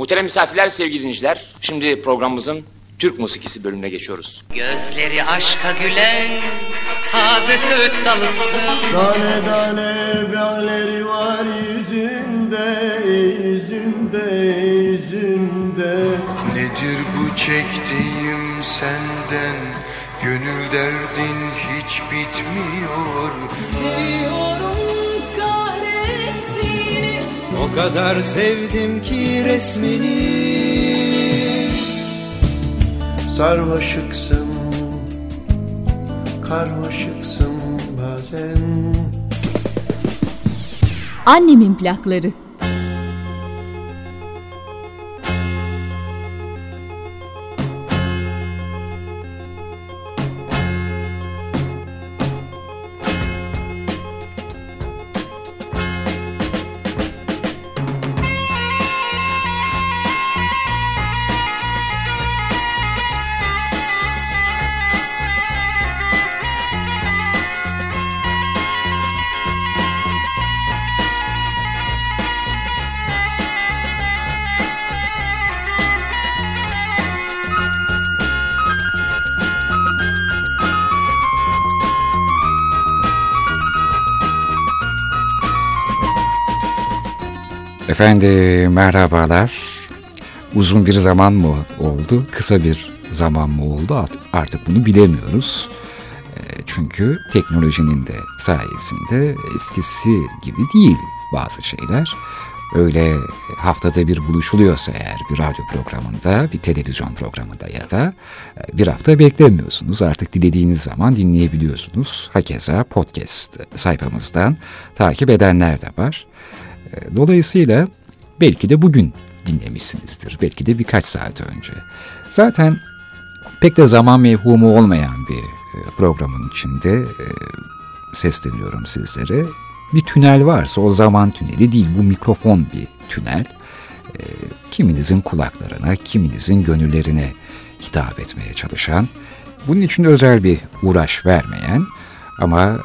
Muhterem misafirler, sevgili dinleyiciler. Şimdi programımızın Türk musikisi bölümüne geçiyoruz. Gözleri aşka gülen taze söğüt dalısın. Tane tane bağları var yüzünde, yüzünde, yüzünde. Nedir bu çektiğim senden Gönül derdin hiç bitmiyor Seviyorum O kadar sevdim ki resmini Sarmaşıksın, karmaşıksın bazen. Annemin plakları. Efendim merhabalar. Uzun bir zaman mı oldu, kısa bir zaman mı oldu artık bunu bilemiyoruz. E, çünkü teknolojinin de sayesinde eskisi gibi değil bazı şeyler. Öyle haftada bir buluşuluyorsa eğer bir radyo programında, bir televizyon programında ya da e, bir hafta beklemiyorsunuz. Artık dilediğiniz zaman dinleyebiliyorsunuz. Hakeza podcast sayfamızdan takip edenler de var. E, dolayısıyla belki de bugün dinlemişsinizdir. Belki de birkaç saat önce. Zaten pek de zaman mevhumu olmayan bir e, programın içinde e, sesleniyorum sizlere. Bir tünel varsa o zaman tüneli değil bu mikrofon bir tünel. Kiminizin kulaklarına, kiminizin gönüllerine hitap etmeye çalışan, bunun için özel bir uğraş vermeyen ama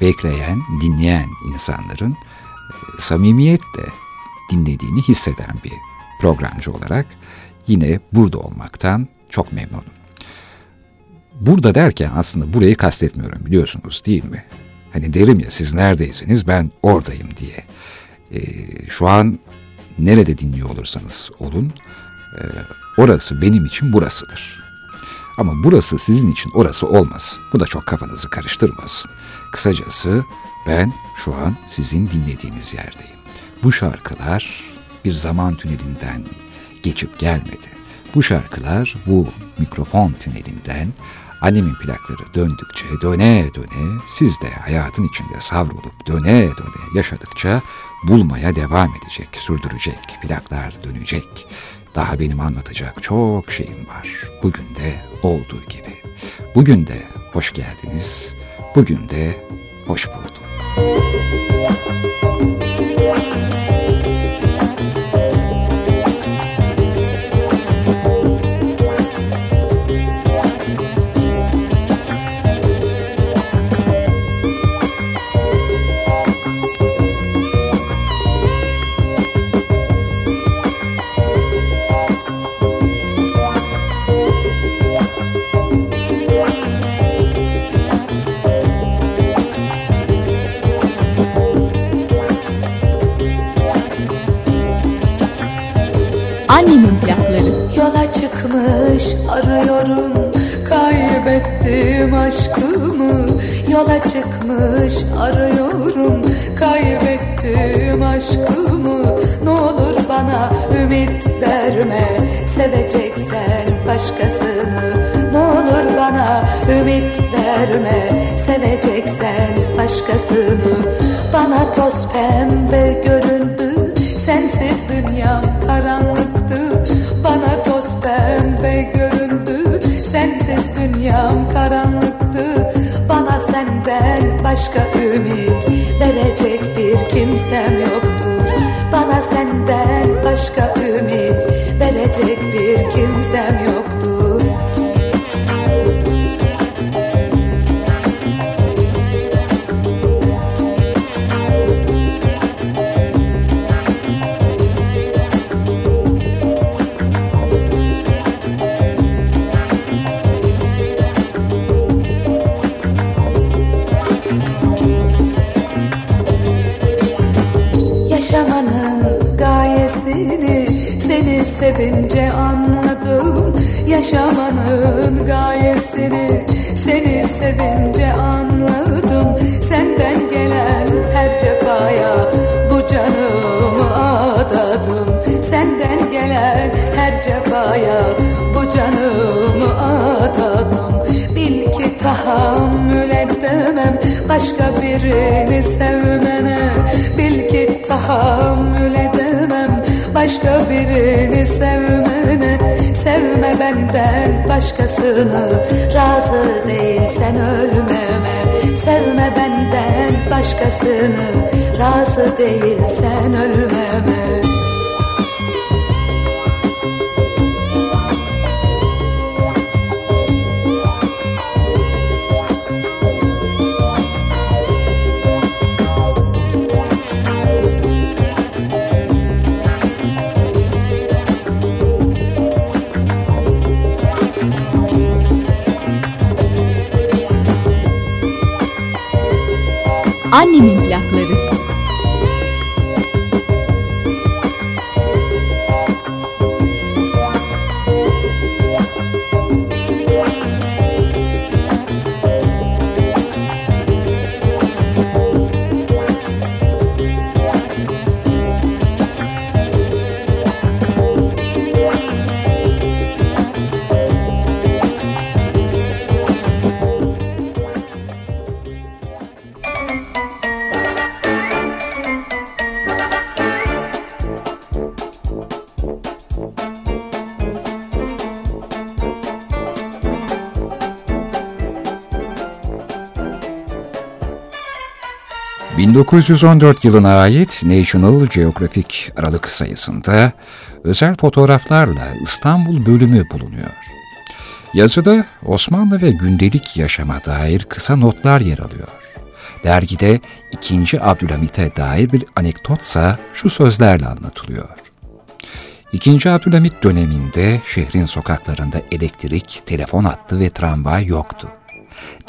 bekleyen, dinleyen insanların samimiyetle dinlediğini hisseden bir programcı olarak yine burada olmaktan çok memnunum. Burada derken aslında burayı kastetmiyorum biliyorsunuz değil mi? Hani derim ya siz neredeyseniz ben oradayım diye. Ee, şu an nerede dinliyor olursanız olun e, orası benim için burasıdır. Ama burası sizin için orası olmasın. Bu da çok kafanızı karıştırmasın. Kısacası ben şu an sizin dinlediğiniz yerdeyim. Bu şarkılar bir zaman tünelinden geçip gelmedi. Bu şarkılar bu mikrofon tünelinden annemin plakları döndükçe döne döne siz de hayatın içinde savrulup döne döne yaşadıkça bulmaya devam edecek, sürdürecek, plaklar dönecek. Daha benim anlatacak çok şeyim var. Bugün de olduğu gibi. Bugün de hoş geldiniz. Bugün de hoş bulduk. Annemin Yola çıkmış arıyorum. Kaybettim aşkımı. Ne olur bana ümit verme. Seveceksen başkasını. Ne olur bana ümit verme. Seveceksen başkasını. Bana toz pembe göründü. Sensiz dünyam karanlıktı. Bana toz pembe göründü. Sensiz dünyam karanlıktı başka ümit Verecek bir kimsem yoktur. Bana senden başka başka birini sevmene Bil ki tahammül edemem. Başka birini sevmene Sevme benden başkasını. Razı değilsen ölmeme Sevme benden başkasını. Razı değilsen ölmeme 'Annemin plakları' 1914 yılına ait National Geographic Aralık sayısında özel fotoğraflarla İstanbul bölümü bulunuyor. Yazıda Osmanlı ve gündelik yaşama dair kısa notlar yer alıyor. Dergide 2. Abdülhamit'e dair bir anekdotsa şu sözlerle anlatılıyor. 2. Abdülhamit döneminde şehrin sokaklarında elektrik, telefon hattı ve tramvay yoktu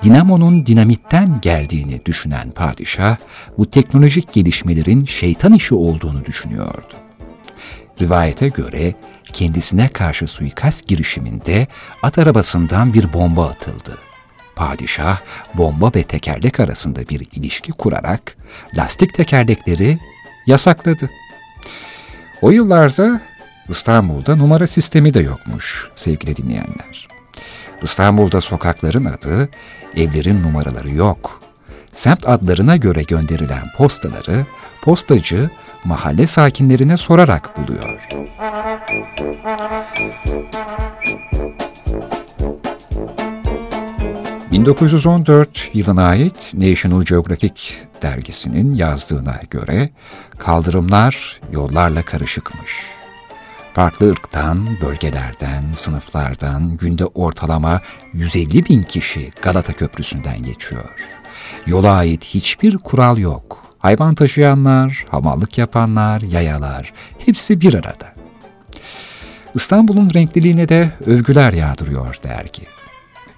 dinamonun dinamitten geldiğini düşünen padişah, bu teknolojik gelişmelerin şeytan işi olduğunu düşünüyordu. Rivayete göre kendisine karşı suikast girişiminde at arabasından bir bomba atıldı. Padişah bomba ve tekerlek arasında bir ilişki kurarak lastik tekerlekleri yasakladı. O yıllarda İstanbul'da numara sistemi de yokmuş sevgili dinleyenler. İstanbul'da sokakların adı, evlerin numaraları yok. Semt adlarına göre gönderilen postaları postacı mahalle sakinlerine sorarak buluyor. ...1914 yılına ait National Geographic dergisinin yazdığına göre kaldırımlar yollarla karışıkmış. Farklı ırktan, bölgelerden, sınıflardan günde ortalama 150 bin kişi Galata Köprüsü'nden geçiyor. Yola ait hiçbir kural yok. Hayvan taşıyanlar, hamallık yapanlar, yayalar hepsi bir arada. İstanbul'un renkliliğine de övgüler yağdırıyor dergi.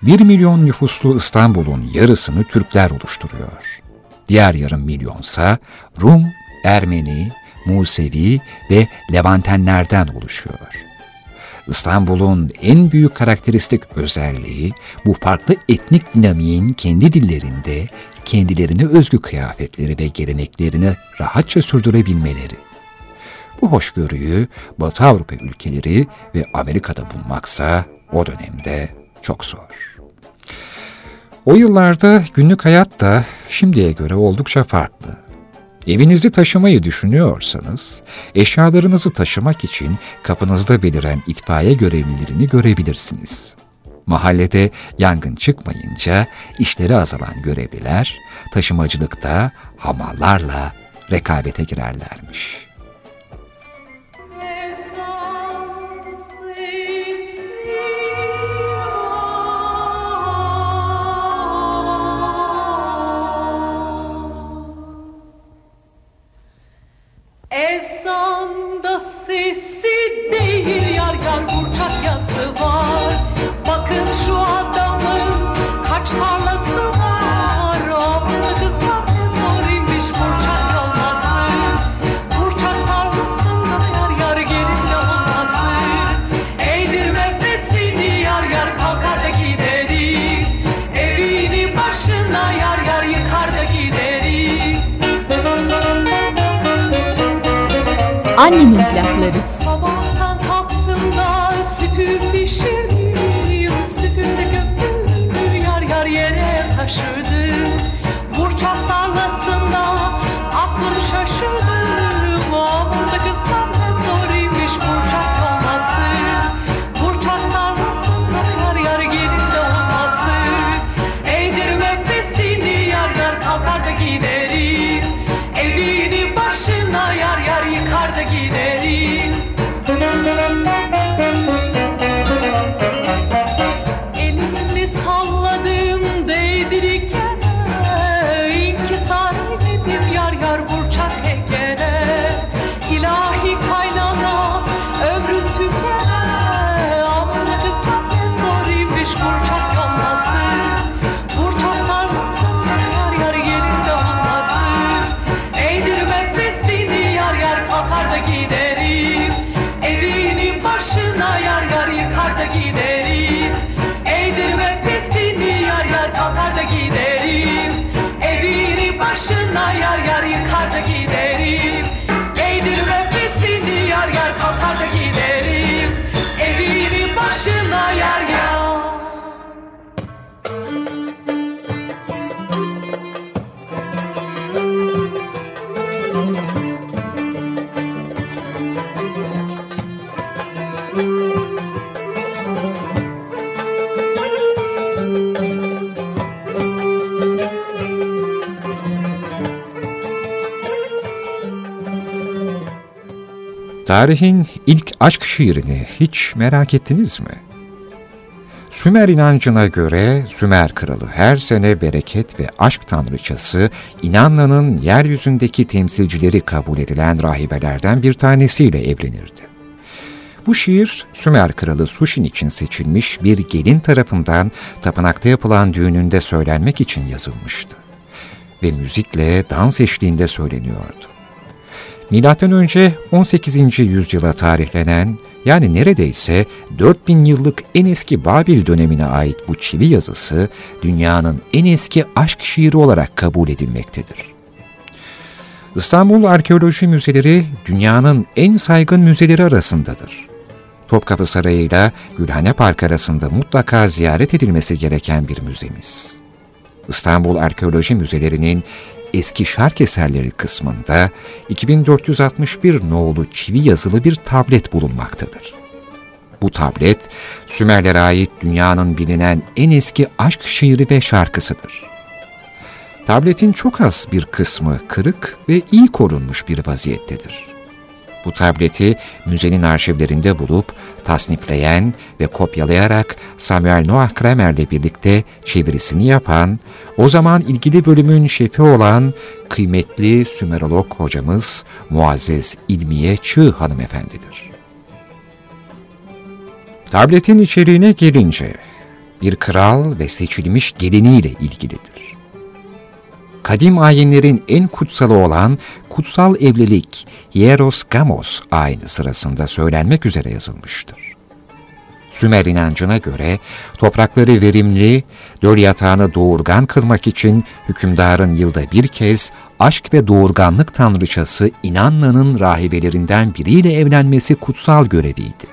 Bir milyon nüfuslu İstanbul'un yarısını Türkler oluşturuyor. Diğer yarım milyonsa Rum, Ermeni, Musevi ve Levantenlerden oluşuyor. İstanbul'un en büyük karakteristik özelliği bu farklı etnik dinamiğin kendi dillerinde kendilerine özgü kıyafetleri ve geleneklerini rahatça sürdürebilmeleri. Bu hoşgörüyü Batı Avrupa ülkeleri ve Amerika'da bulmaksa o dönemde çok zor. O yıllarda günlük hayat da şimdiye göre oldukça farklı. Evinizi taşımayı düşünüyorsanız, eşyalarınızı taşımak için kapınızda beliren itfaiye görevlilerini görebilirsiniz. Mahallede yangın çıkmayınca işleri azalan görevliler, taşımacılıkta hamallarla rekabete girerlermiş.'' Annemin plakları. Tarihin ilk aşk şiirini hiç merak ettiniz mi? Sümer inancına göre Sümer kralı her sene bereket ve aşk tanrıçası İnanla'nın yeryüzündeki temsilcileri kabul edilen rahibelerden bir tanesiyle evlenirdi. Bu şiir Sümer kralı Sushin için seçilmiş bir gelin tarafından tapınakta yapılan düğününde söylenmek için yazılmıştı ve müzikle dans eşliğinde söyleniyordu. Önce 18. yüzyıla tarihlenen yani neredeyse 4000 yıllık en eski Babil dönemine ait bu çivi yazısı dünyanın en eski aşk şiiri olarak kabul edilmektedir. İstanbul Arkeoloji Müzeleri dünyanın en saygın müzeleri arasındadır. Topkapı Sarayı ile Gülhane Park arasında mutlaka ziyaret edilmesi gereken bir müzemiz. İstanbul Arkeoloji Müzeleri'nin eski şark eserleri kısmında 2461 nolu çivi yazılı bir tablet bulunmaktadır. Bu tablet, Sümerlere ait dünyanın bilinen en eski aşk şiiri ve şarkısıdır. Tabletin çok az bir kısmı kırık ve iyi korunmuş bir vaziyettedir. Bu tableti müzenin arşivlerinde bulup tasnifleyen ve kopyalayarak Samuel Noah Kramer'le birlikte çevirisini yapan, o zaman ilgili bölümün şefi olan kıymetli Sümerolog hocamız Muazzez İlmiye Çığ hanımefendidir. Tabletin içeriğine gelince, bir kral ve seçilmiş geliniyle ilgilidir kadim ayinlerin en kutsalı olan kutsal evlilik Hieros Gamos ayini sırasında söylenmek üzere yazılmıştır. Sümer inancına göre toprakları verimli, döl yatağını doğurgan kılmak için hükümdarın yılda bir kez aşk ve doğurganlık tanrıçası İnanla'nın rahibelerinden biriyle evlenmesi kutsal göreviydi.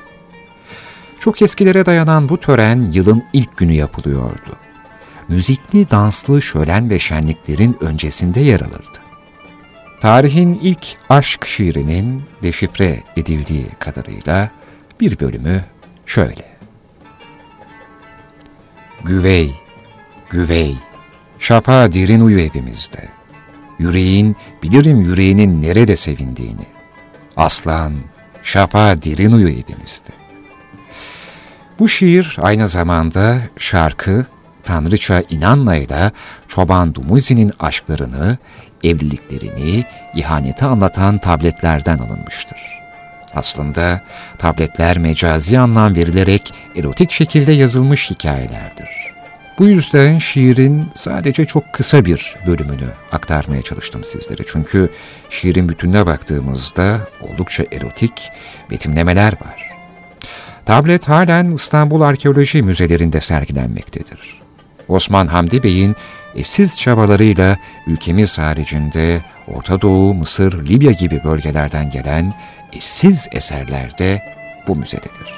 Çok eskilere dayanan bu tören yılın ilk günü yapılıyordu müzikli, danslı şölen ve şenliklerin öncesinde yer alırdı. Tarihin ilk aşk şiirinin deşifre edildiği kadarıyla bir bölümü şöyle. Güvey, güvey, şafa derin uyu evimizde. Yüreğin, bilirim yüreğinin nerede sevindiğini. Aslan, şafa derin uyu evimizde. Bu şiir aynı zamanda şarkı Tanrıça İnanla ile Çoban Dumuzi'nin aşklarını, evliliklerini, ihaneti anlatan tabletlerden alınmıştır. Aslında tabletler mecazi anlam verilerek erotik şekilde yazılmış hikayelerdir. Bu yüzden şiirin sadece çok kısa bir bölümünü aktarmaya çalıştım sizlere. Çünkü şiirin bütününe baktığımızda oldukça erotik betimlemeler var. Tablet halen İstanbul Arkeoloji Müzelerinde sergilenmektedir. Osman Hamdi Bey'in eşsiz çabalarıyla ülkemiz haricinde Orta Doğu, Mısır, Libya gibi bölgelerden gelen eşsiz eserler de bu müzededir.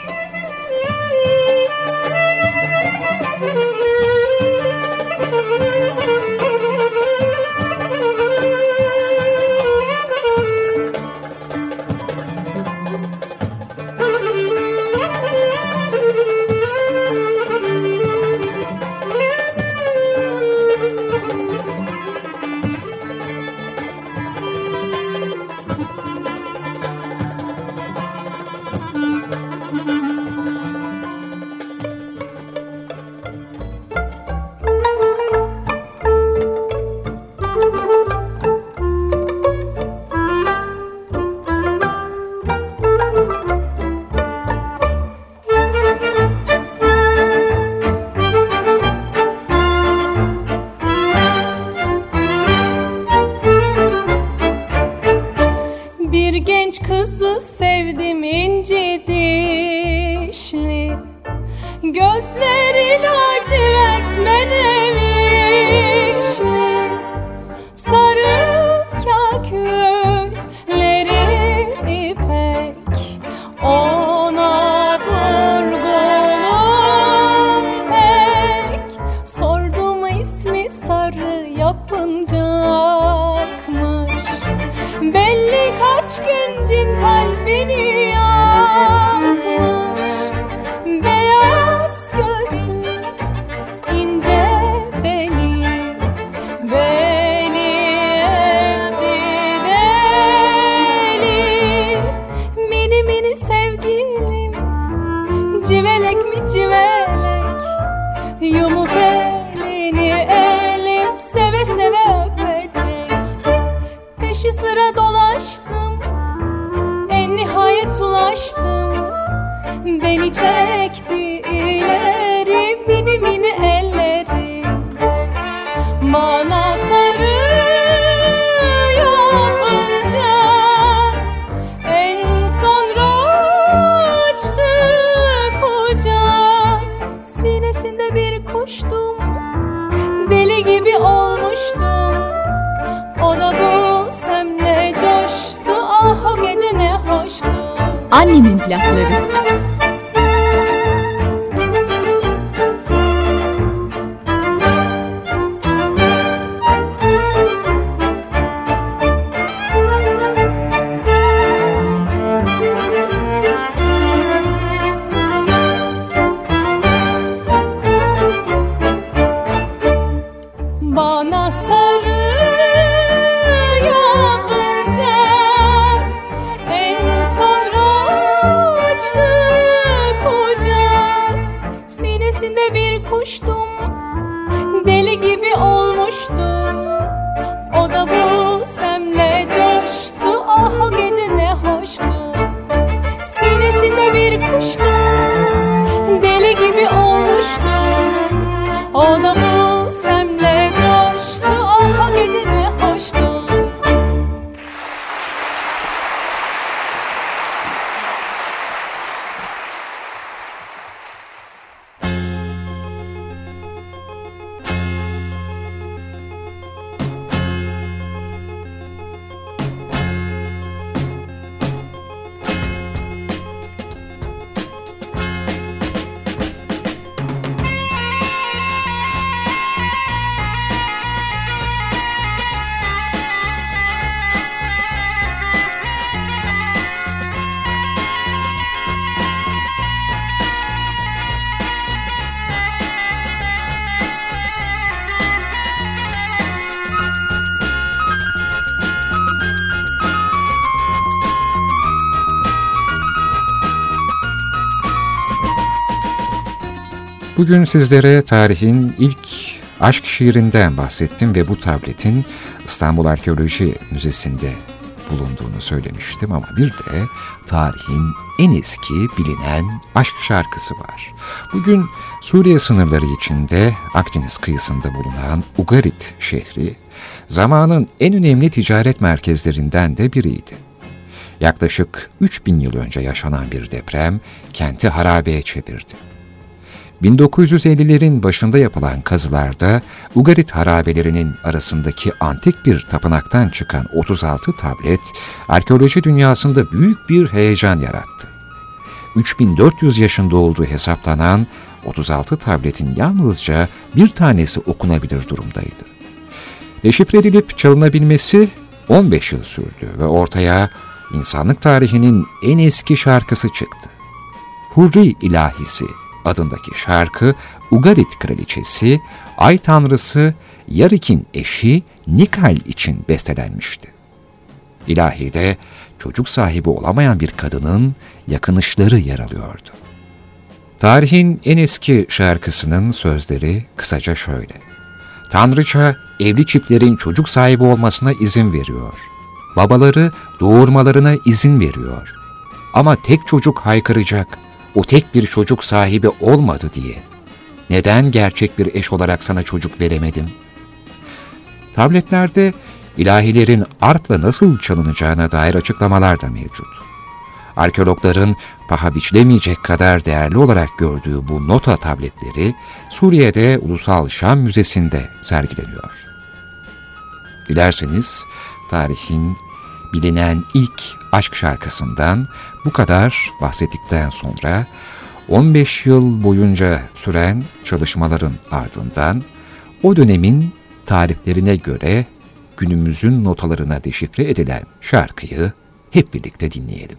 Bugün sizlere tarihin ilk aşk şiirinden bahsettim ve bu tabletin İstanbul Arkeoloji Müzesi'nde bulunduğunu söylemiştim ama bir de tarihin en eski bilinen aşk şarkısı var. Bugün Suriye sınırları içinde Akdeniz kıyısında bulunan Ugarit şehri zamanın en önemli ticaret merkezlerinden de biriydi. Yaklaşık 3000 yıl önce yaşanan bir deprem kenti harabeye çevirdi 1950'lerin başında yapılan kazılarda Ugarit harabelerinin arasındaki antik bir tapınaktan çıkan 36 tablet arkeoloji dünyasında büyük bir heyecan yarattı. 3400 yaşında olduğu hesaplanan 36 tabletin yalnızca bir tanesi okunabilir durumdaydı. Deşifre edilip çalınabilmesi 15 yıl sürdü ve ortaya insanlık tarihinin en eski şarkısı çıktı. Hurri İlahisi adındaki şarkı Ugarit kraliçesi, ay tanrısı Yarik'in eşi Nikal için bestelenmişti. İlahide çocuk sahibi olamayan bir kadının yakınışları yer alıyordu. Tarihin en eski şarkısının sözleri kısaca şöyle. Tanrıça evli çiftlerin çocuk sahibi olmasına izin veriyor. Babaları doğurmalarına izin veriyor. Ama tek çocuk haykıracak, o tek bir çocuk sahibi olmadı diye. Neden gerçek bir eş olarak sana çocuk veremedim? Tabletlerde ilahilerin arpla nasıl çalınacağına dair açıklamalar da mevcut. Arkeologların paha biçilemeyecek kadar değerli olarak gördüğü bu nota tabletleri Suriye'de Ulusal Şam Müzesi'nde sergileniyor. Dilerseniz tarihin bilinen ilk aşk şarkısından bu kadar bahsettikten sonra 15 yıl boyunca süren çalışmaların ardından o dönemin tariflerine göre günümüzün notalarına deşifre edilen şarkıyı hep birlikte dinleyelim.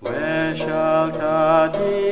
Where shall Tati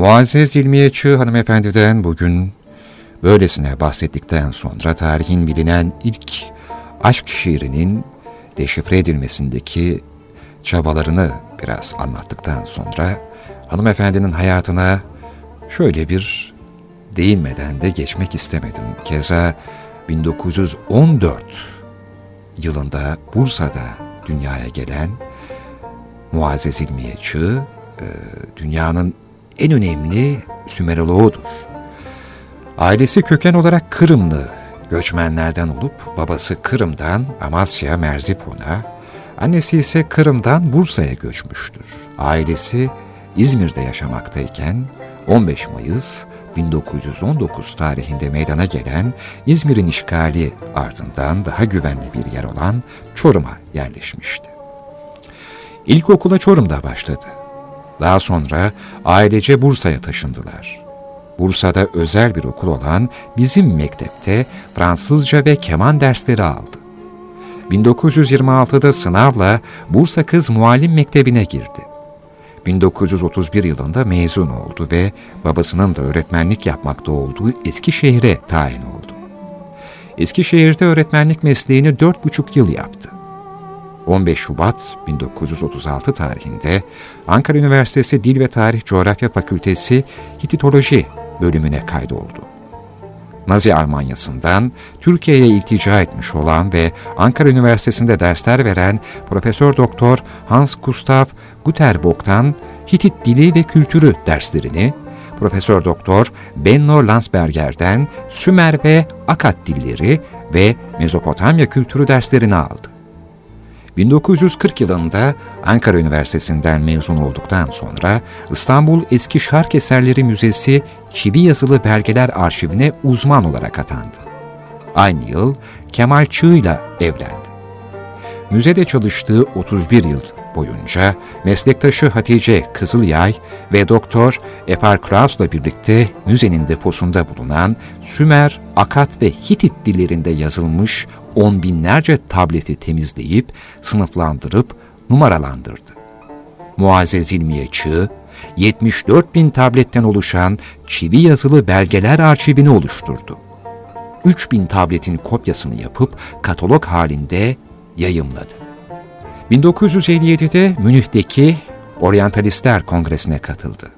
Muazzez İlmiye Çığ hanımefendiden bugün böylesine bahsettikten sonra tarihin bilinen ilk aşk şiirinin deşifre edilmesindeki çabalarını biraz anlattıktan sonra hanımefendinin hayatına şöyle bir değinmeden de geçmek istemedim. Keza 1914 yılında Bursa'da dünyaya gelen Muazzez İlmiye Çığ, e, dünyanın en önemli Sümeroloğudur. Ailesi köken olarak Kırımlı göçmenlerden olup babası Kırım'dan Amasya Merzifon'a, annesi ise Kırım'dan Bursa'ya göçmüştür. Ailesi İzmir'de yaşamaktayken 15 Mayıs 1919 tarihinde meydana gelen İzmir'in işgali ardından daha güvenli bir yer olan Çorum'a yerleşmişti. İlkokula Çorum'da başladı. Daha sonra ailece Bursa'ya taşındılar. Bursa'da özel bir okul olan bizim mektepte Fransızca ve keman dersleri aldı. 1926'da sınavla Bursa Kız Muallim Mektebi'ne girdi. 1931 yılında mezun oldu ve babasının da öğretmenlik yapmakta olduğu Eskişehir'e tayin oldu. Eskişehir'de öğretmenlik mesleğini dört buçuk yıl yaptı. 15 Şubat 1936 tarihinde Ankara Üniversitesi Dil ve Tarih Coğrafya Fakültesi Hititoloji bölümüne kaydoldu. Nazi Almanyası'ndan Türkiye'ye iltica etmiş olan ve Ankara Üniversitesi'nde dersler veren Profesör Doktor Hans Gustav Guterbock'tan Hitit dili ve kültürü derslerini, Profesör Doktor Benno Landsberger'den Sümer ve Akat dilleri ve Mezopotamya kültürü derslerini aldı. 1940 yılında Ankara Üniversitesi'nden mezun olduktan sonra İstanbul Eski Şark Eserleri Müzesi Çivi Yazılı Belgeler Arşivine uzman olarak atandı. Aynı yıl Kemal Çığ ile evlendi. Müzede çalıştığı 31 yıl boyunca meslektaşı Hatice Kızılyay ve Doktor Efar Kraus'la birlikte müzenin deposunda bulunan Sümer, Akat ve Hitit dillerinde yazılmış on binlerce tableti temizleyip, sınıflandırıp, numaralandırdı. Muazzez İlmiye Çığ, 74 bin tabletten oluşan çivi yazılı belgeler arşivini oluşturdu. 3 bin tabletin kopyasını yapıp katalog halinde yayımladı. 1957'de Münih'teki Orientalistler Kongresi'ne katıldı.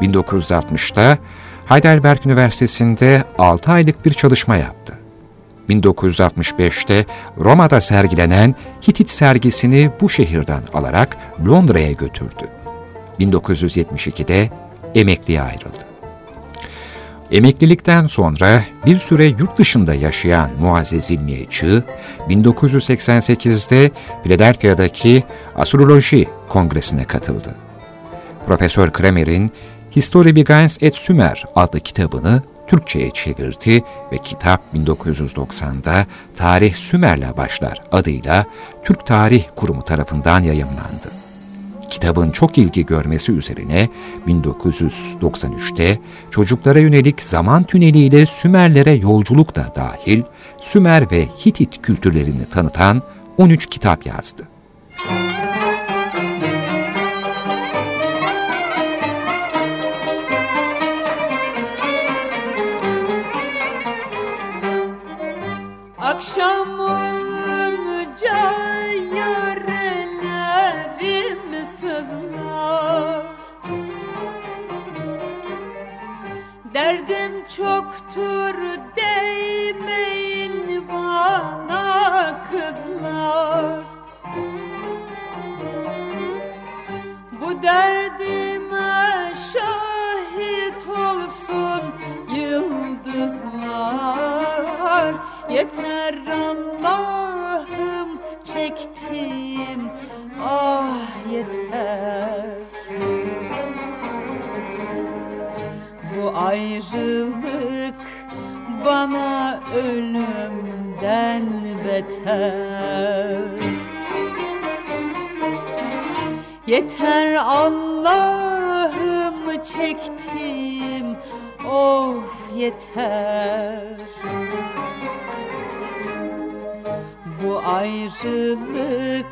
1960'da Heidelberg Üniversitesi'nde 6 aylık bir çalışma yaptı. 1965'te Roma'da sergilenen Hitit sergisini bu şehirden alarak Londra'ya götürdü. 1972'de emekliye ayrıldı. Emeklilikten sonra bir süre yurt dışında yaşayan Muazzez İlmiye Çığ, 1988'de Philadelphia'daki Astroloji Kongresi'ne katıldı. Profesör Kramer'in History Begins at Sumer adlı kitabını Türkçe'ye çevirdi ve kitap 1990'da Tarih Sümer'le başlar adıyla Türk Tarih Kurumu tarafından yayımlandı. Kitabın çok ilgi görmesi üzerine 1993'te çocuklara yönelik zaman tüneliyle Sümerlere yolculuk da dahil Sümer ve Hitit kültürlerini tanıtan 13 kitap yazdı. Akşam çoktur değmeyin bana kızlar. Bu derdime şahit olsun yıldızlar. Yeter Allah'ım çektim ah yeter ayrılık bana ölümden beter. Yeter Allah'ım çektim of yeter. Bu ayrılık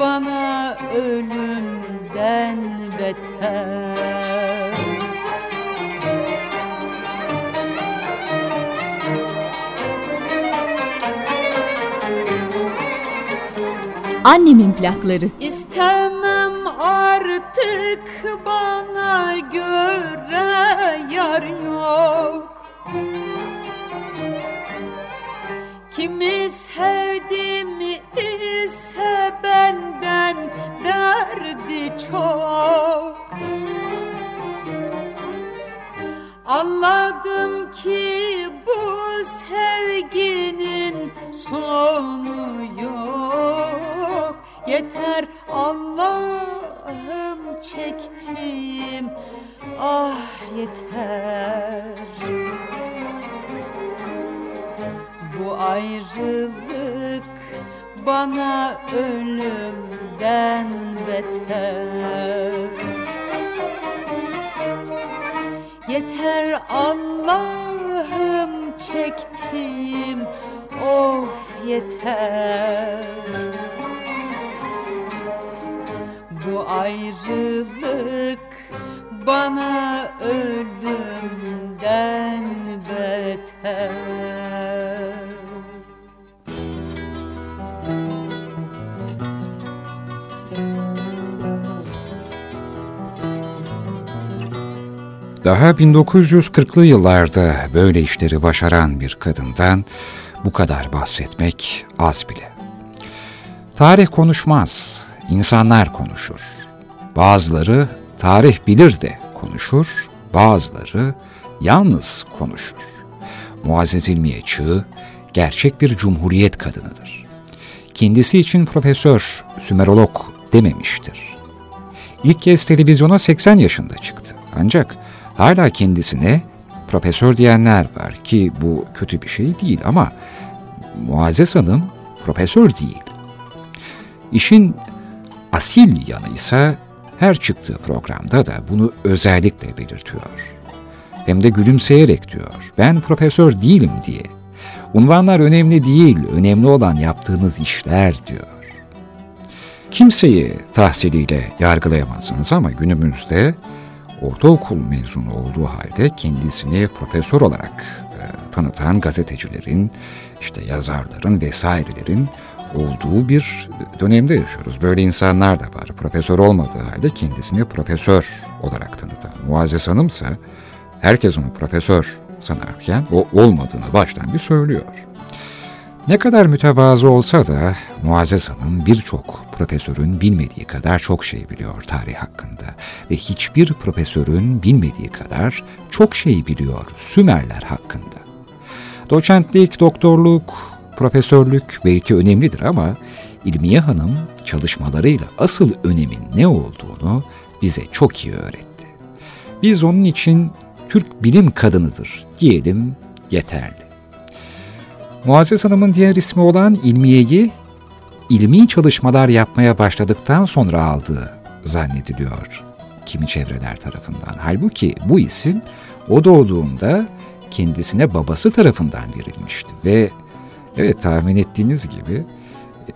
bana ölümden beter Annemin plakları. İstemem artık bana göre yar yok. Kimi sevdim ise benden derdi çok. Anladım ki bu sevginin sonu yok Yeter Allah'ım çektim. Ah yeter. Bu ayrılık bana ölümden beter. Yeter Allah'ım çektim. Of yeter bu ayrılık bana ölümden beter Daha 1940'lı yıllarda böyle işleri başaran bir kadından bu kadar bahsetmek az bile. Tarih konuşmaz, insanlar konuşur. Bazıları tarih bilir de konuşur, bazıları yalnız konuşur. Muazzez İlmiye Çığ, gerçek bir cumhuriyet kadınıdır. Kendisi için profesör, sümerolog dememiştir. İlk kez televizyona 80 yaşında çıktı. Ancak hala kendisine profesör diyenler var ki bu kötü bir şey değil ama Muazzez Hanım profesör değil. İşin asil yanı ise her çıktığı programda da bunu özellikle belirtiyor. Hem de gülümseyerek diyor. Ben profesör değilim diye. Unvanlar önemli değil, önemli olan yaptığınız işler diyor. Kimseyi tahsiliyle yargılayamazsınız ama günümüzde ortaokul mezunu olduğu halde kendisini profesör olarak e, tanıtan gazetecilerin, işte yazarların vesairelerin olduğu bir dönemde yaşıyoruz. Böyle insanlar da var. Profesör olmadığı halde kendisini profesör olarak tanıtan. Muazzez Hanım ise herkes onu profesör sanarken o olmadığını baştan bir söylüyor. Ne kadar mütevazı olsa da Muazzez Hanım birçok profesörün bilmediği kadar çok şey biliyor tarih hakkında ve hiçbir profesörün bilmediği kadar çok şey biliyor Sümerler hakkında. Doçentlik, doktorluk, profesörlük belki önemlidir ama İlmiye Hanım çalışmalarıyla asıl önemin ne olduğunu bize çok iyi öğretti. Biz onun için Türk bilim kadınıdır diyelim yeterli. Muazzez Hanım'ın diğer ismi olan ilmiyeyi ilmi çalışmalar yapmaya başladıktan sonra aldığı zannediliyor kimi çevreler tarafından. Halbuki bu isim o doğduğunda kendisine babası tarafından verilmişti ve evet tahmin ettiğiniz gibi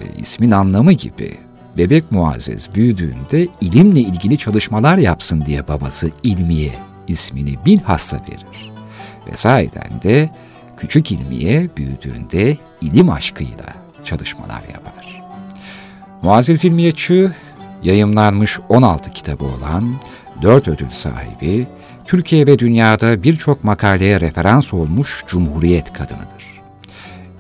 e, ismin anlamı gibi bebek Muazzez büyüdüğünde ilimle ilgili çalışmalar yapsın diye babası ilmiye ismini bilhassa verir. Ve sahiden de küçük ilmiye büyüdüğünde ilim aşkıyla çalışmalar yapar. Muazzez İlmiye Çığ, yayımlanmış 16 kitabı olan, 4 ödül sahibi, Türkiye ve dünyada birçok makaleye referans olmuş Cumhuriyet kadınıdır.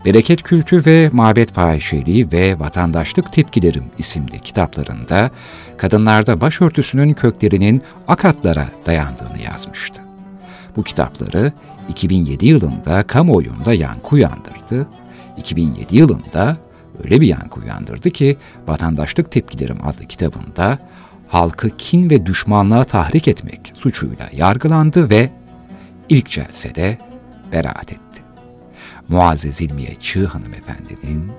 Bereket Kültü ve Mabet Fahişeliği ve Vatandaşlık Tepkilerim isimli kitaplarında kadınlarda başörtüsünün köklerinin akatlara dayandığını yazmıştı. Bu kitapları 2007 yılında kamuoyunda yankı uyandırdı. 2007 yılında öyle bir yankı uyandırdı ki Vatandaşlık Tepkilerim adlı kitabında halkı kin ve düşmanlığa tahrik etmek suçuyla yargılandı ve ilk celsede beraat etti. Muazzez İlmiye Çığ hanımefendinin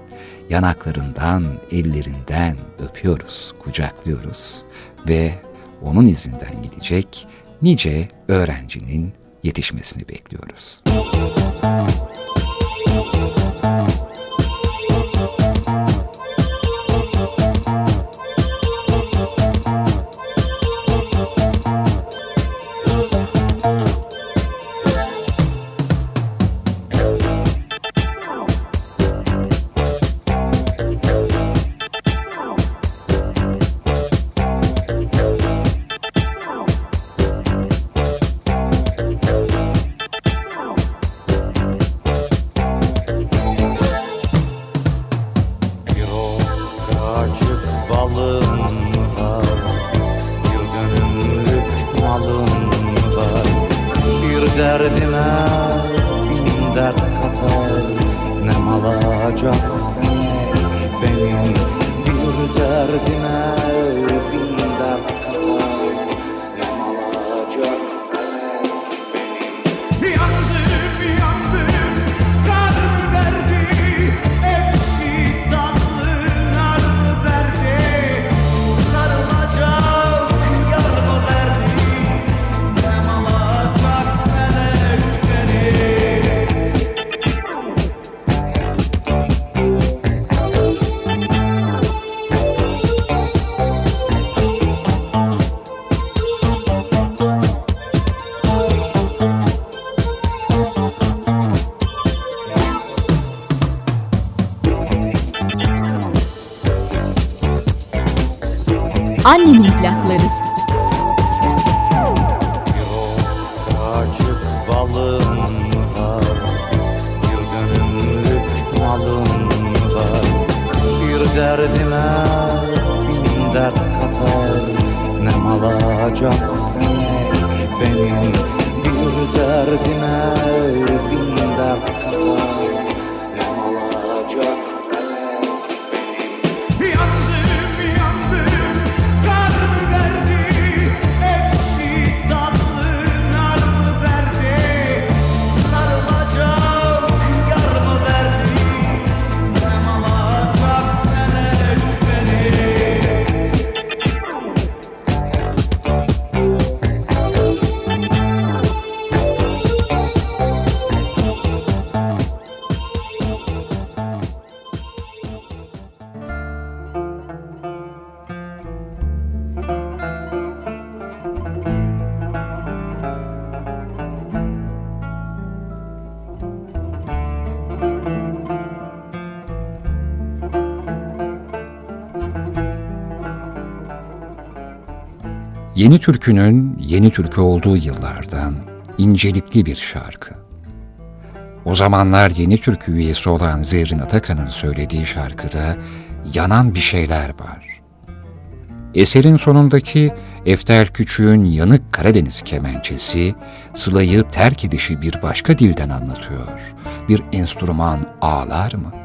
yanaklarından, ellerinden öpüyoruz, kucaklıyoruz ve onun izinden gidecek nice öğrencinin yetişmesini bekliyoruz. Müzik Yeni türkünün yeni türkü olduğu yıllardan incelikli bir şarkı. O zamanlar yeni türkü üyesi olan Zerrin Atakan'ın söylediği şarkıda yanan bir şeyler var. Eserin sonundaki Eftel Küçük'ün yanık Karadeniz kemençesi, Sıla'yı terk edişi bir başka dilden anlatıyor. Bir enstrüman ağlar mı?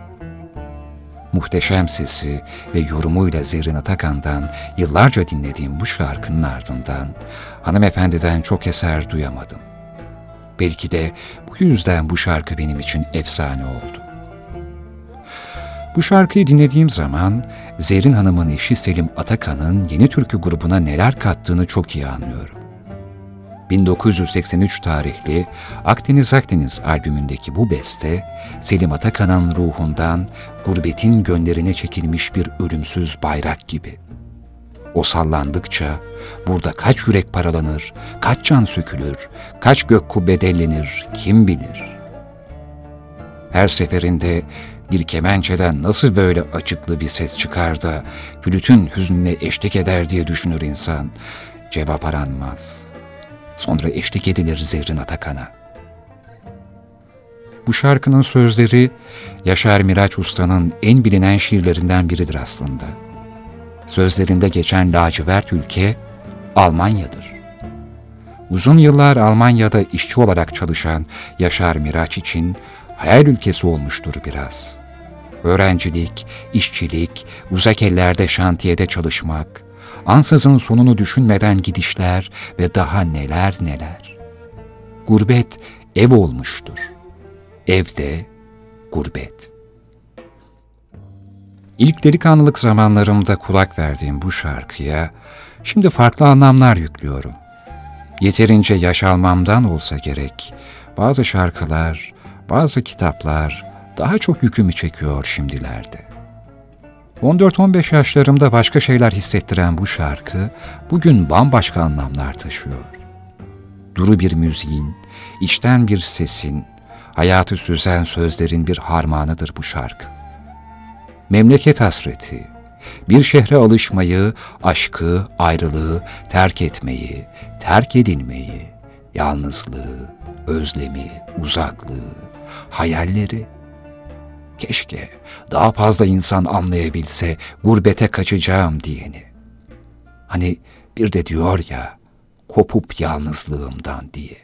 Muhteşem sesi ve yorumuyla Zerrin Atakan'dan yıllarca dinlediğim bu şarkının ardından hanımefendiden çok eser duyamadım. Belki de bu yüzden bu şarkı benim için efsane oldu. Bu şarkıyı dinlediğim zaman Zerrin Hanım'ın eşi Selim Atakan'ın yeni türkü grubuna neler kattığını çok iyi anlıyorum. 1983 tarihli Akdeniz Akdeniz albümündeki bu beste, Selim Atakan'ın ruhundan gurbetin gönderine çekilmiş bir ölümsüz bayrak gibi. O sallandıkça burada kaç yürek paralanır, kaç can sökülür, kaç gök kubbe dellenir kim bilir. Her seferinde bir kemençeden nasıl böyle açıklı bir ses çıkar da flütün hüznüne eşlik eder diye düşünür insan. Cevap aranmaz. Sonra eşlik edilir Zerrin Atakan'a. Bu şarkının sözleri Yaşar Miraç Usta'nın en bilinen şiirlerinden biridir aslında. Sözlerinde geçen lacivert ülke Almanya'dır. Uzun yıllar Almanya'da işçi olarak çalışan Yaşar Miraç için hayal ülkesi olmuştur biraz. Öğrencilik, işçilik, uzak ellerde şantiyede çalışmak, ansızın sonunu düşünmeden gidişler ve daha neler neler. Gurbet ev olmuştur. Evde gurbet. İlk delikanlılık zamanlarımda kulak verdiğim bu şarkıya şimdi farklı anlamlar yüklüyorum. Yeterince yaş almamdan olsa gerek bazı şarkılar, bazı kitaplar daha çok yükümü çekiyor şimdilerde. 14-15 yaşlarımda başka şeyler hissettiren bu şarkı bugün bambaşka anlamlar taşıyor. Duru bir müziğin, içten bir sesin, hayatı süzen sözlerin bir harmanıdır bu şarkı. Memleket hasreti, bir şehre alışmayı, aşkı, ayrılığı, terk etmeyi, terk edilmeyi, yalnızlığı, özlemi, uzaklığı, hayalleri. Keşke daha fazla insan anlayabilse gurbete kaçacağım diyeni. Hani bir de diyor ya, kopup yalnızlığımdan diye.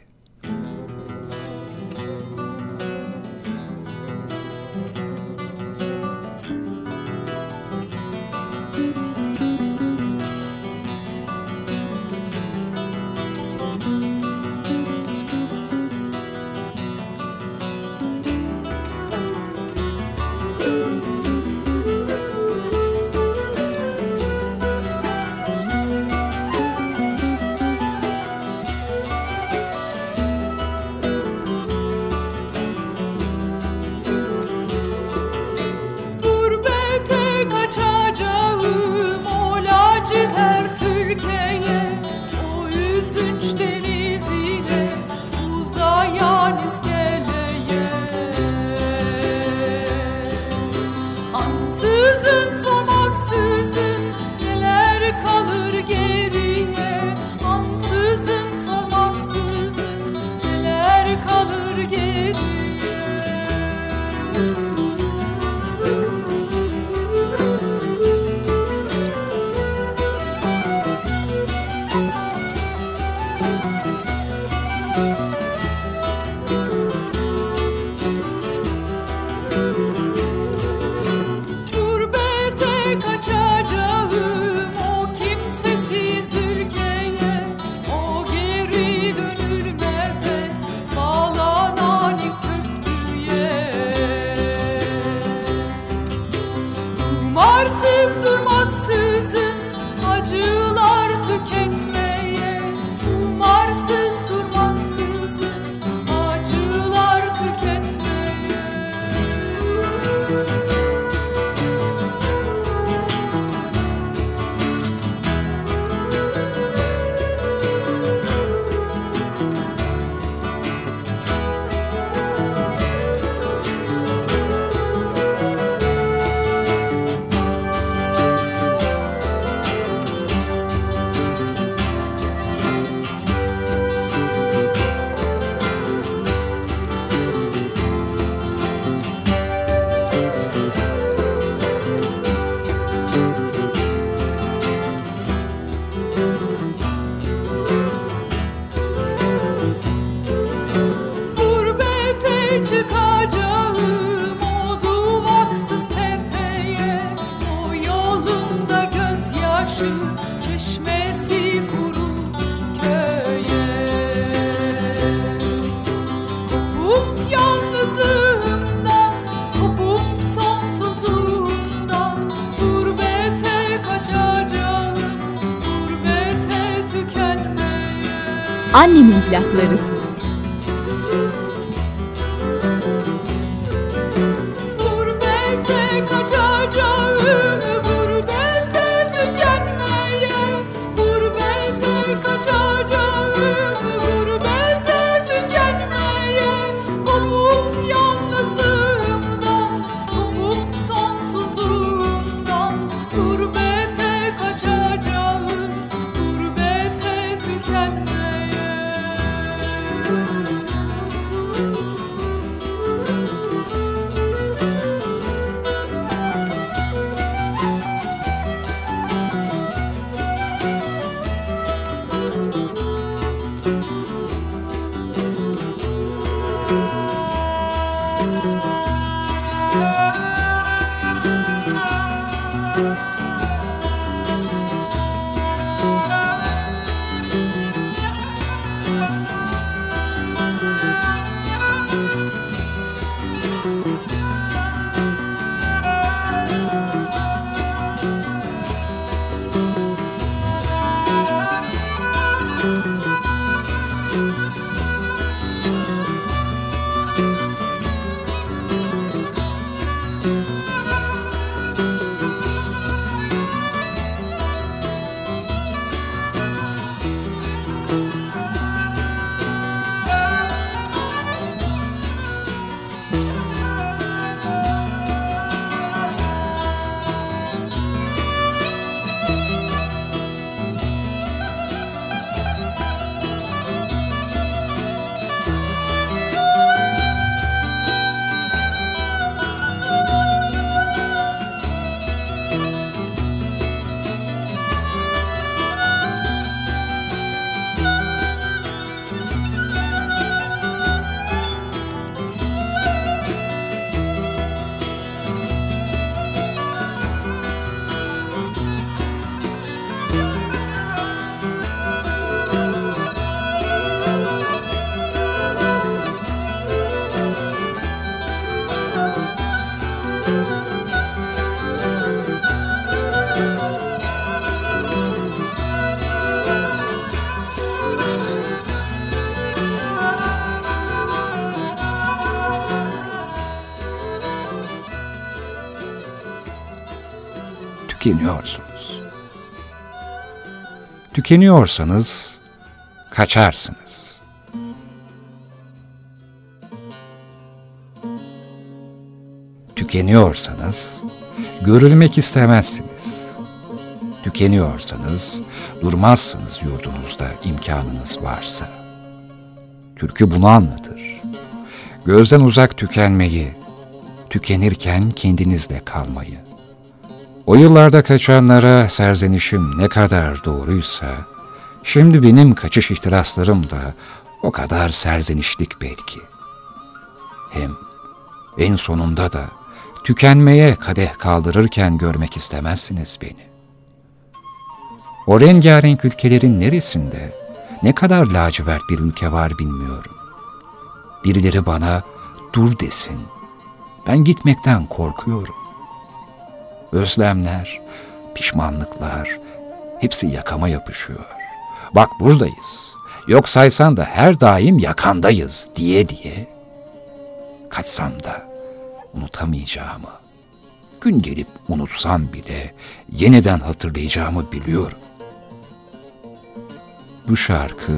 Annemin plakları. Tükeniyorsunuz. Tükeniyorsanız kaçarsınız. Tükeniyorsanız görülmek istemezsiniz. Tükeniyorsanız durmazsınız yurdunuzda imkanınız varsa. Türkü bunu anlatır. Gözden uzak tükenmeyi, tükenirken kendinizle kalmayı. O yıllarda kaçanlara serzenişim ne kadar doğruysa, şimdi benim kaçış ihtiraslarım da o kadar serzenişlik belki. Hem en sonunda da tükenmeye kadeh kaldırırken görmek istemezsiniz beni. O rengarenk ülkelerin neresinde, ne kadar lacivert bir ülke var bilmiyorum. Birileri bana dur desin. Ben gitmekten korkuyorum. Özlemler, pişmanlıklar, hepsi yakama yapışıyor. Bak buradayız. Yok saysan da her daim yakandayız diye diye. Kaçsam da unutamayacağımı, gün gelip unutsam bile yeniden hatırlayacağımı biliyorum. Bu şarkı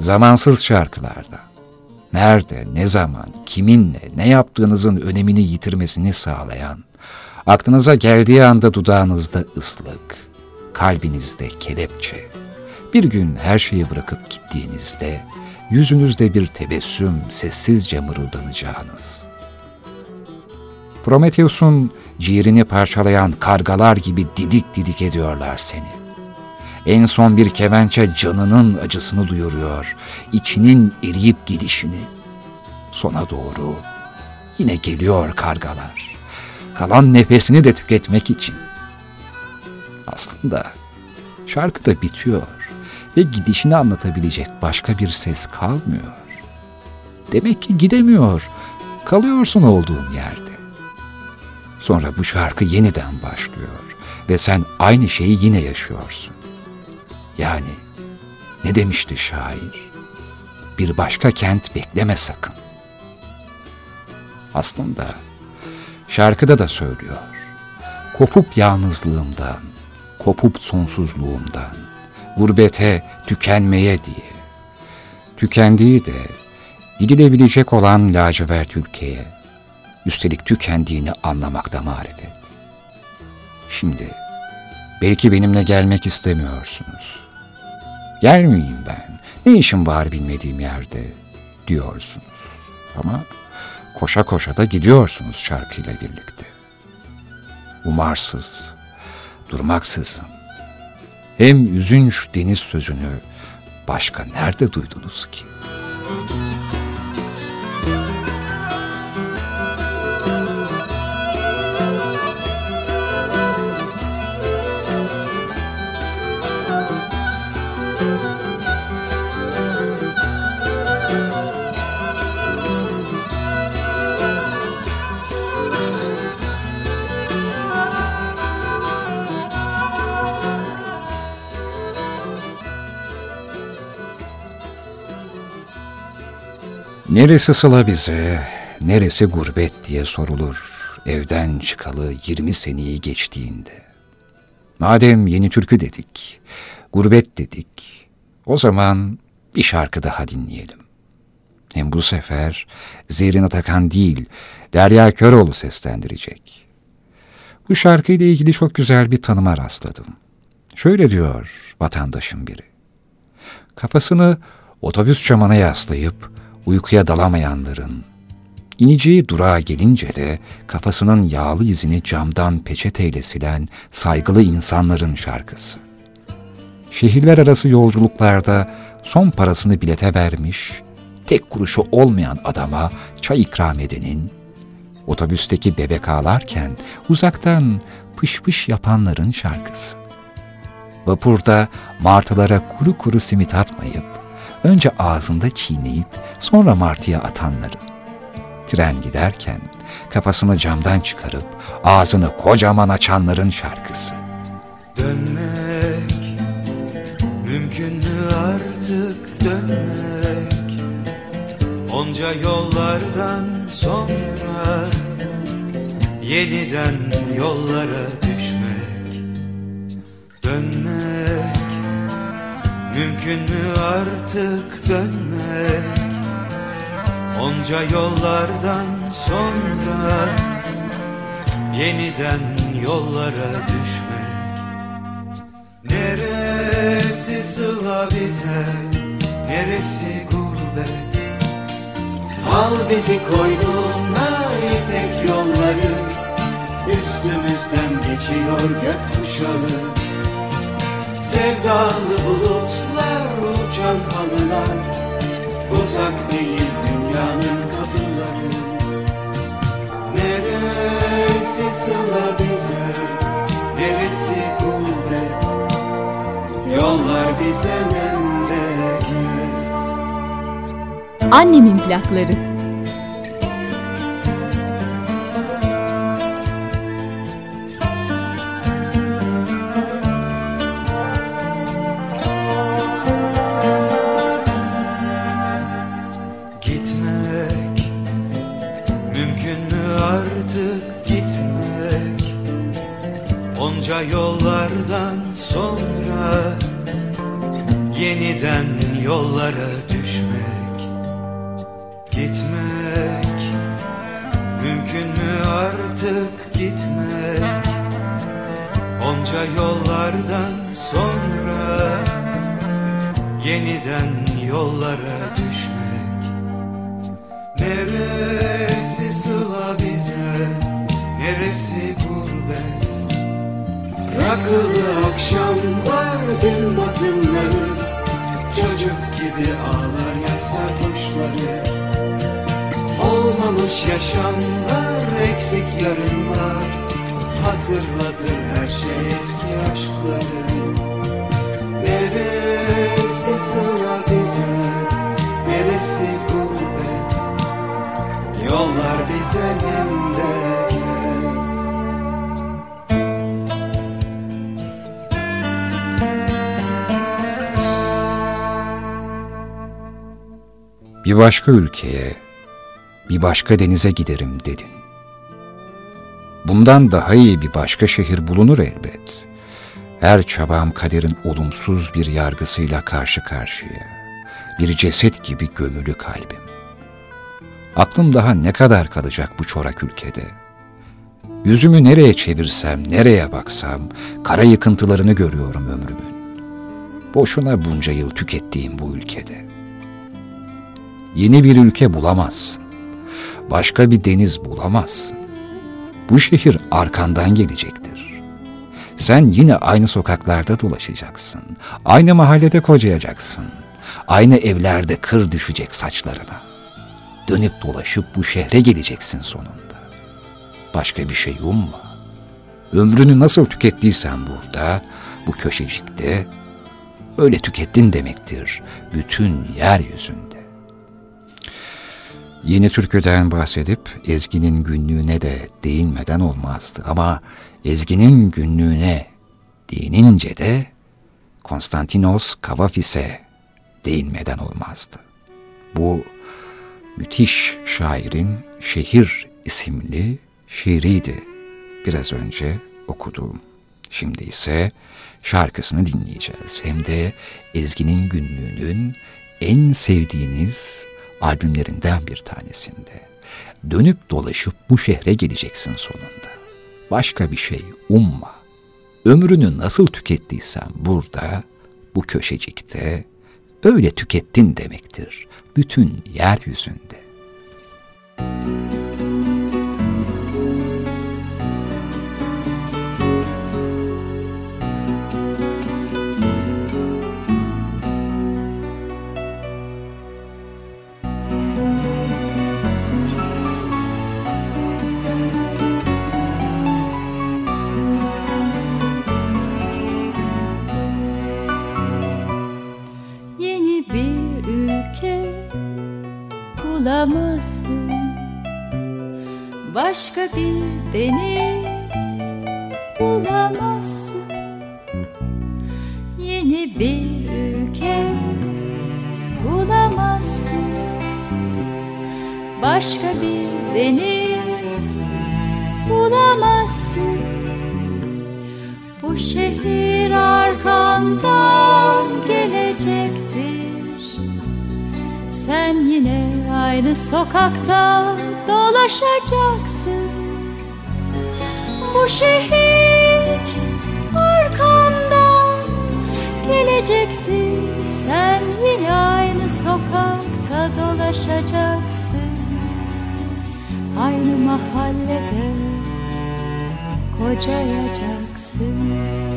zamansız şarkılarda nerede, ne zaman, kiminle, ne yaptığınızın önemini yitirmesini sağlayan, aklınıza geldiği anda dudağınızda ıslık, kalbinizde kelepçe, bir gün her şeyi bırakıp gittiğinizde yüzünüzde bir tebessüm sessizce mırıldanacağınız. Prometheus'un ciğerini parçalayan kargalar gibi didik didik ediyorlar seni. En son bir kemençe canının acısını duyuruyor, içinin eriyip gidişini. Sona doğru yine geliyor kargalar. Kalan nefesini de tüketmek için. Aslında şarkı da bitiyor ve gidişini anlatabilecek başka bir ses kalmıyor. Demek ki gidemiyor, kalıyorsun olduğun yerde. Sonra bu şarkı yeniden başlıyor ve sen aynı şeyi yine yaşıyorsun. Yani Ne demişti şair? Bir başka kent bekleme sakın. Aslında şarkıda da söylüyor. Kopup yalnızlığımdan, kopup sonsuzluğumdan, gurbete, tükenmeye diye. Tükendiği de gidilebilecek olan lacivert ülkeye, üstelik tükendiğini anlamakta marifet. Şimdi belki benimle gelmek istemiyorsunuz. Gelmeyeyim ben, ne işim var bilmediğim yerde diyorsunuz. Ama koşa koşa da gidiyorsunuz şarkıyla birlikte. Umarsız, durmaksızın. Hem üzünç deniz sözünü başka nerede duydunuz ki? Neresi sıla bize, neresi gurbet diye sorulur evden çıkalı 20 seneyi geçtiğinde. Madem yeni türkü dedik, gurbet dedik, o zaman bir şarkı daha dinleyelim. Hem bu sefer Zerrin Atakan değil, Derya Köroğlu seslendirecek. Bu şarkıyla ilgili çok güzel bir tanıma rastladım. Şöyle diyor vatandaşın biri. Kafasını otobüs camına yaslayıp uykuya dalamayanların, ineceği durağa gelince de kafasının yağlı izini camdan peçeteyle silen saygılı insanların şarkısı. Şehirler arası yolculuklarda son parasını bilete vermiş, tek kuruşu olmayan adama çay ikram edenin, otobüsteki bebek ağlarken uzaktan pış pış yapanların şarkısı. Vapurda martılara kuru kuru simit atmayıp, önce ağzında çiğneyip sonra martıya atanların. Tren giderken kafasını camdan çıkarıp ağzını kocaman açanların şarkısı. Dönmek mümkün mü artık dönmek Onca yollardan sonra yeniden yollara düşmek Dönmek mümkün mü artık dönmek? Onca yollardan sonra yeniden yollara düşmek. Neresi sıla bize, neresi gurbet? Al bizi koynuna ipek yolları Üstümüzden geçiyor gökkuşağı. Sevdalı bulutlar, uçan halılar Uzak değil dünyanın kapıları. Neresi sıla bize, neresi gurbet? Yollar bize memleket Annemin plakları. Onca yollardan sonra yeniden yollara düşmek Gitmek. Mümkün mü artık gitmek? Onca yollardan sonra yeniden yollara düşmek. Neresi sıla bize, neresi gurbet Rakılı akşamlar gün batımları. Çocuk gibi ağlar ya sarhoşları Olmamış yaşamlar, eksik yarınlar Hatırlatır her şey eski aşkları. Neresi sıla bize, neresi gurbet? Yollar bize memleket Bir başka ülkeye, bir başka denize giderim dedin. Bundan daha iyi bir başka şehir bulunur elbet. Her çabam kaderin olumsuz bir yargısıyla karşı karşıya. Bir ceset gibi gömülü kalbim. Aklım daha ne kadar kalacak bu çorak ülkede? Yüzümü nereye çevirsem, nereye baksam, kara yıkıntılarını görüyorum ömrümün. Boşuna bunca yıl tükettiğim bu ülkede. Yeni bir ülke bulamazsın. Başka bir deniz bulamazsın. Bu şehir arkandan gelecektir. Sen yine aynı sokaklarda dolaşacaksın. Aynı mahallede kocayacaksın. Aynı evlerde kır düşecek saçlarına. Dönüp dolaşıp bu şehre geleceksin sonunda. Başka bir şey umma. Ömrünü nasıl tükettiysen burada, bu köşecikte, öyle tükettin demektir bütün yeryüzünde. Yeni türküden bahsedip Ezgi'nin günlüğüne de değinmeden olmazdı. Ama Ezgi'nin günlüğüne değinince de Konstantinos Kavafis'e değinmeden olmazdı. Bu müthiş şairin Şehir isimli şiiriydi biraz önce okuduğum. Şimdi ise şarkısını dinleyeceğiz. Hem de Ezgi'nin günlüğünün en sevdiğiniz albümlerinden bir tanesinde. Dönüp dolaşıp bu şehre geleceksin sonunda. Başka bir şey umma. Ömrünü nasıl tükettiysen burada, bu köşecikte, öyle tükettin demektir. Bütün yeryüzünde. Yeni Başka bir deniz bulamazsın. Yeni bir ülke bulamazsın. Başka bir deniz bulamazsın. Bu şehir arkandan Sen yine aynı sokakta dolaşacaksın. Bu şehir arkandan gelecektir Sen yine aynı sokakta dolaşacaksın. Aynı mahallede kocayacaksın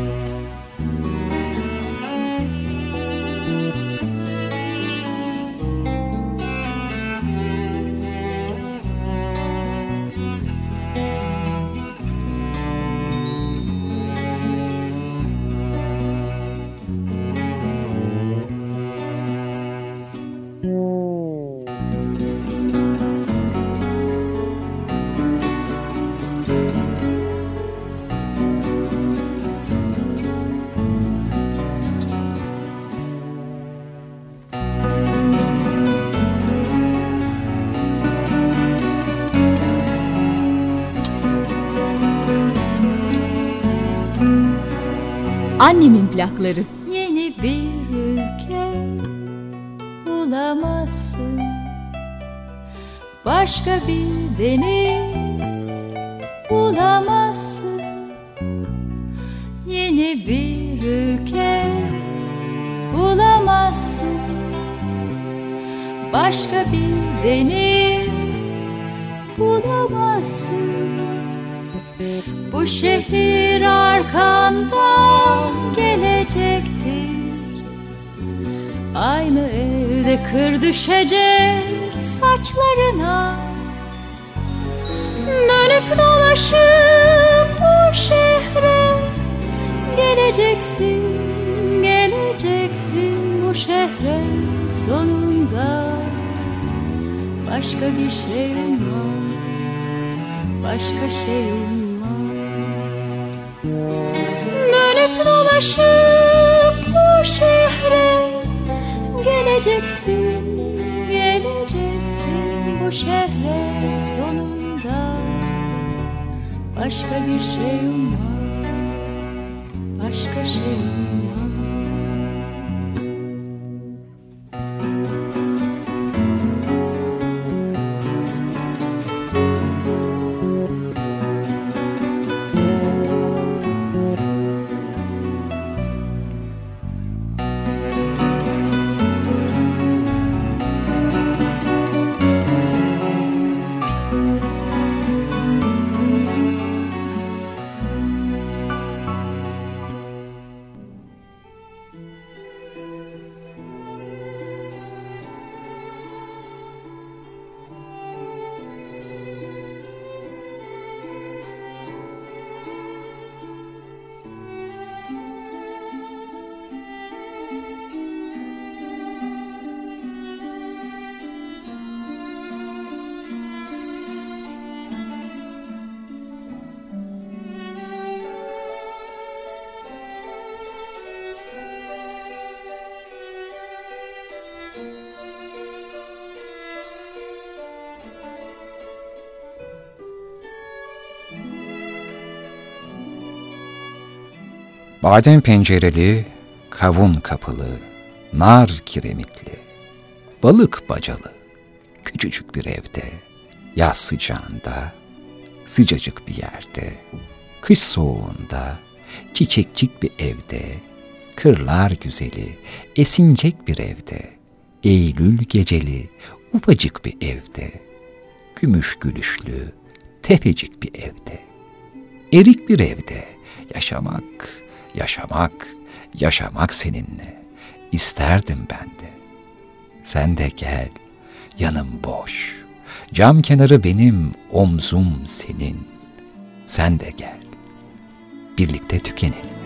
Annemin plakları. Yeni bir ülke bulamazsın. Başka bir deniz bulamazsın. Yeni bir ülke bulamazsın. Başka bir deniz bulamazsın. Bu şehir arkandan gelecektir Aynı evde kır düşecek saçlarına. Dönüp dolaşıp bu şehre Geleceksin, geleceksin bu şehre sonunda. Başka bir şeyim var, başka şeyim var Dönüp dolaşıp bu şehre Geleceksin, geleceksin bu şehre sonunda. Başka bir şeyim var Başka şeyim var Badem pencereli, kavun kapılı, nar kiremitli, balık bacalı, küçücük bir evde, yaz sıcağında, sıcacık bir yerde, kış soğuğunda, çiçekçik bir evde, kırlar güzeli, esincek bir evde, Eylül geceli, ufacık bir evde, gümüş gülüşlü, tefecik bir evde, erik bir evde yaşamak, yaşamak, yaşamak seninle. İsterdim ben de. Sen de gel, yanım boş. Cam kenarı benim, omzum senin. Sen de gel. Birlikte tükenelim.